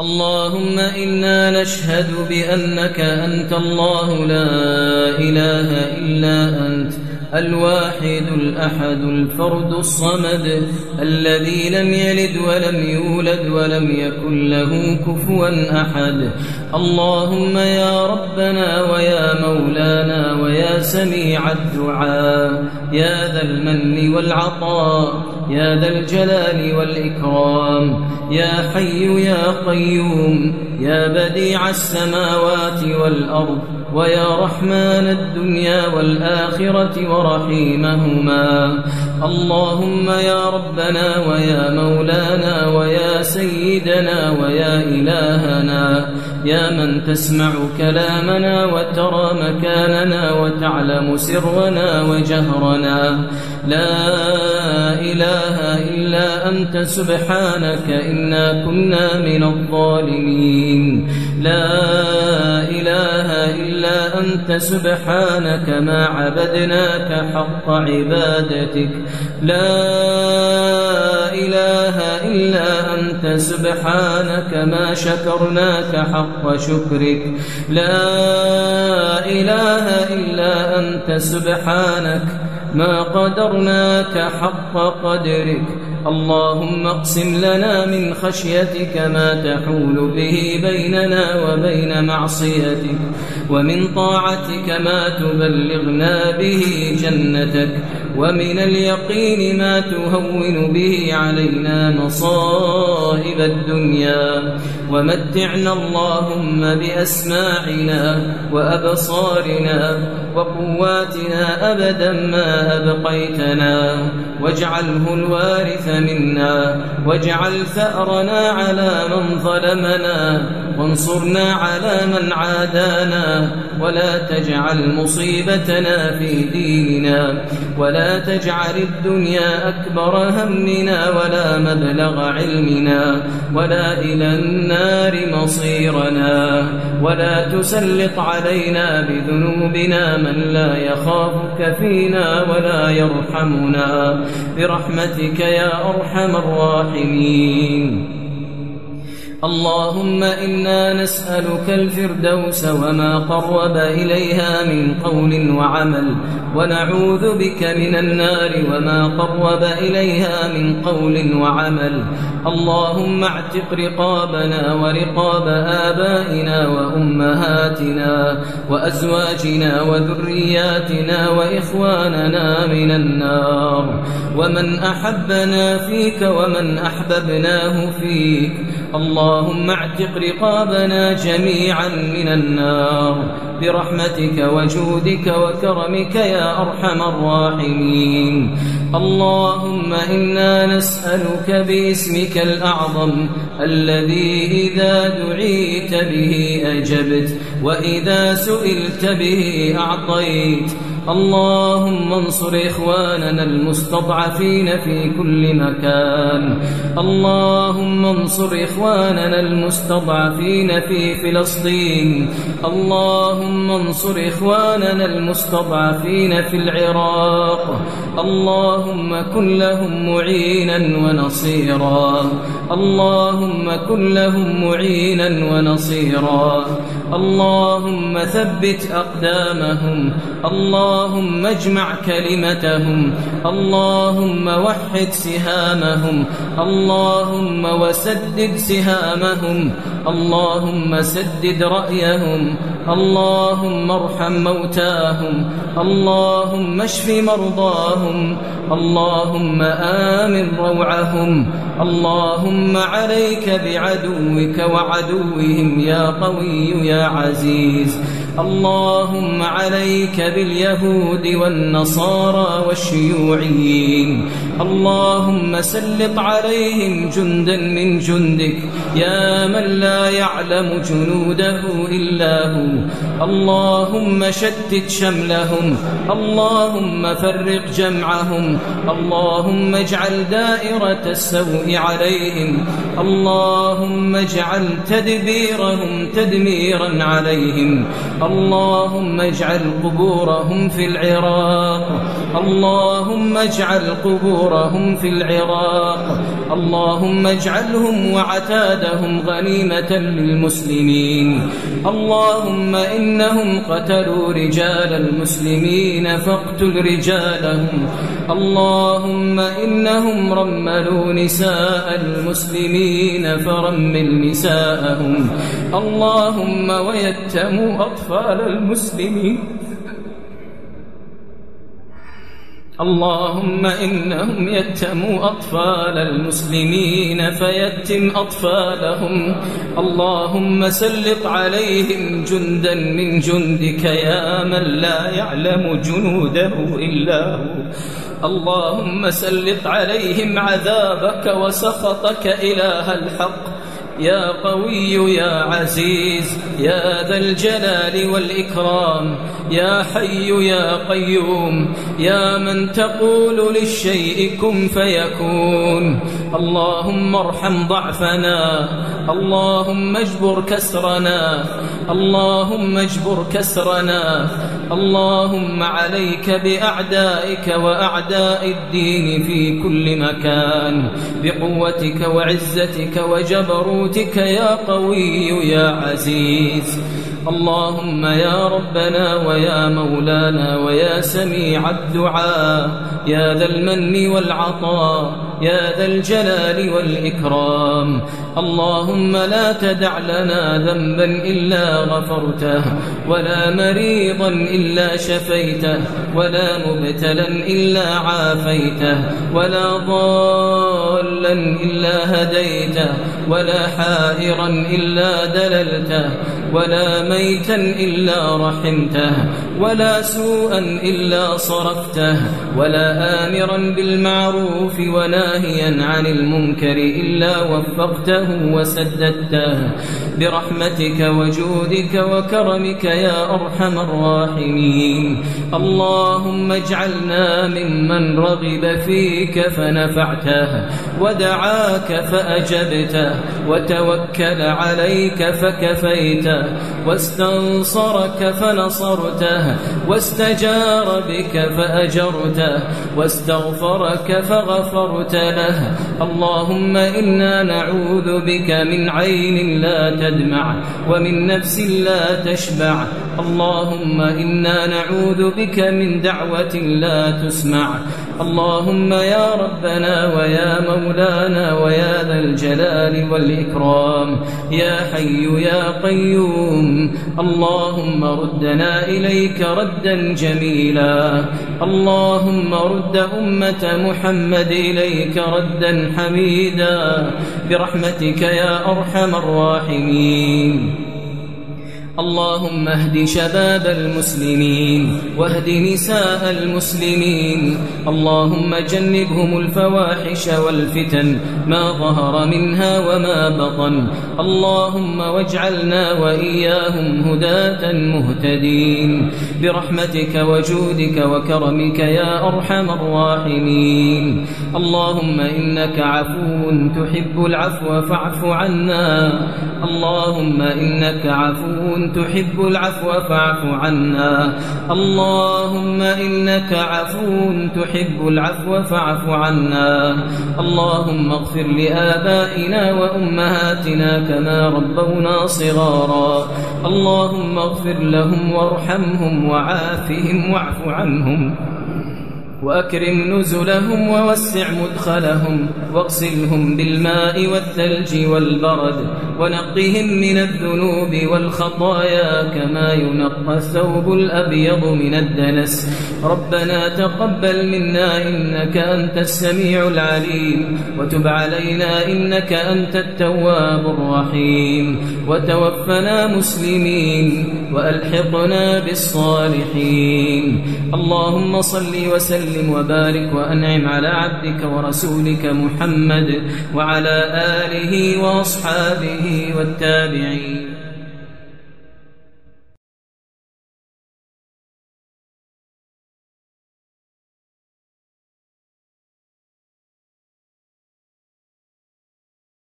اللهم إنا نشهد بأنك أنت الله لا إله إلا أنت الواحد الأحد الفرد الصمد الذي لم يلد ولم يولد ولم يكن له كفوا أحد. اللهم يا ربنا ويا مولانا سميع الدعاء. يا ذا المن والعطاء يا ذا الجلال والإكرام. يا حي يا قيوم يا بديع السماوات والأرض. ويا رحمن الدنيا والآخرة ورحيمهما. اللهم يا ربنا ويا مولانا ويا سيدنا ويا إلهنا. يا من تسمع كلامنا وترى مكاننا وتعلم سرنا وجهرنا. لا إله إلا أنت سبحانك إنا كنا من الظالمين. لا إله إلا أنت سبحانك ما عبدناك حق عبادتك. لا إله إلا أنت سبحانك ما شكرناك حق شكرك. لا إله إلا أنت سبحانك ما قدرناك حق قدرك. اللهم اقسم لنا من خشيتك ما تحول به بيننا وبين معصيتك ومن طاعتك ما تبلغنا به جنتك ومن اليقين ما تهون به علينا مصائب الدنيا ومتعنا اللهم بأسماعنا وأبصارنا وقواتنا أبدا ما أبقيتنا واجعله الوارث منا واجعل ثأرنا على من ظلمنا وانصرنا على من عادانا ولا تجعل مصيبتنا في ديننا ولا تجعل الدنيا أكبر همنا ولا مبلغ علمنا ولا إلى النار مصيرنا ولا تسلط علينا بذنوبنا من لا يخافك فينا ولا يرحمنا برحمتك يا أرحم الراحمين اللهم إنا نسألك الفردوس وما قرب إليها من قول وعمل ونعوذ بك من النار وما قرب إليها من قول وعمل. اللهم اعتق رقابنا ورقاب آبائنا وأمهاتنا وأزواجنا وذرياتنا وإخواننا من النار. ومن أحبنا فيك ومن أحببناه فيك. اللهم اعتق رقابنا جميعا من النار. برحمتك وجودك وكرمك يا أرحم الراحمين. اللهم إنا نسألك باسمك الأعظم الذي إذا دعيت به أجبت وإذا سئلت به أعطيت. اللهم انصر إخواننا المستضعفين في كل مكان. اللهم انصر إخواننا المستضعفين في فلسطين. اللهم انصر إخواننا المستضعفين في العراق. اللهم كن لهم معينا ونصيرا. اللهم كن لهم معينا ونصيرا. اللهم ثبت أقدامهم اللهم اجمع كلمتهم اللهم وحد سهامهم اللهم وسدد سهامهم اللهم سدد رأيهم اللهم ارحم موتاهم اللهم اشف مرضاهم اللهم آمن روعهم اللهم عليك بعدوك وعدوهم يا قوي يا عزيز. اللهم عليك باليهود والنصارى والشيوعيين. اللهم سلط عليهم جندا من جندك. يا من لا يعلم جنوده إلا هو. اللهم شتت شملهم. اللهم فرق جمعهم. اللهم اجعل دائرة السوء عليهم. اللهم اجعل تدبيرهم تدميرا عليهم. اللهم اجعل قبورهم في العراق. اللهم اجعل قبورهم في العراق. اللهم اجعلهم وعتادهم غنيمة للمسلمين. اللهم إنهم قتلوا رجال المسلمين فاقتل رجالهم. اللهم إنهم رملوا نساء المسلمين فرمل نساءهم. اللهم ويتموا أطفال المسلمين. اللهم إنهم يتموا أطفال المسلمين فيتم أطفالهم. اللهم سلط عليهم جندا من جندك يا من لا يعلم جنوده إلا هو. اللهم سلط عليهم عذابك وسخطك إله الحق. يا قوي يا عزيز يا ذا الجلال والإكرام يا حي يا قيوم يا من تقول للشيء كن فيكون. اللهم ارحم ضعفنا اللهم اجبر كسرنا اللهم اجبر كسرنا اللهم عليك بأعدائك وأعداء الدين في كل مكان بقوتك وعزتك وجبروتك يا قوي يا عزيز. اللهم يا ربنا ويا مولانا ويا سميع الدعاء يا ذا المن والعطاء يا ذا الجلال والإكرام. اللهم لا تدع لنا ذنبا إلا غفرته ولا مريضا إلا شفيته ولا مبتلا إلا عافيته ولا إلا هديته ولا حائرا إلا دللته. ولا ميتا إلا رحمته ولا سوءا إلا صرفته ولا آمرا بالمعروف وناهيا عن المنكر إلا وفقته وسددته. برحمتك وجودك وكرمك يا أرحم الراحمين. اللهم اجعلنا ممن رغب فيك فنفعته ودعاك فأجبته وتوكل عليك فكفيته واستنصرك فنصرته واستجار بك فأجرته واستغفرك فغفرت له. اللهم إنا نعوذ بك من عين لا تدمع ومن نفس لا تشبع. اللهم إنا نعوذ بك من دعوة لا تسمع. اللهم يا ربنا ويا مولانا ويا ذا الجلال والإكرام. يا حي يا قيوم. اللهم ردنا إليك ردا جميلا. اللهم رد أمة محمد إليك ردا حميدا. برحمتك يا أرحم الراحمين. اللهم اهد شباب المسلمين واهد نساء المسلمين اللهم جنبهم الفواحش والفتن ما ظهر منها وما بطن اللهم واجعلنا وإياهم هداة مهتدين برحمتك وجودك وكرمك يا أرحم الراحمين اللهم إنك عفو تحب العفو فاعف عنا اللهم إنك عفو تحب العفو فاعف عنا. اللهم إنك عفو تحب العفو فاعف عنا. اللهم اغفر لآبائنا وأمهاتنا كما ربونا صغارا. اللهم اغفر لهم وارحمهم وعافهم واعف عنهم. وأكرم نزلهم ووسع مدخلهم واغسلهم بالماء والثلج والبرد ونقهم من الذنوب والخطايا كما ينقى الثوب الأبيض من الدنس. ربنا تقبل منا إنك أنت السميع العليم وتب علينا إنك أنت التواب الرحيم. وتوفنا مسلمين وألحقنا بالصالحين. اللهم صل وسلم وسلم وبارك وأنعم على عبدك ورسولك محمد وعلى آله وأصحابه والتابعين.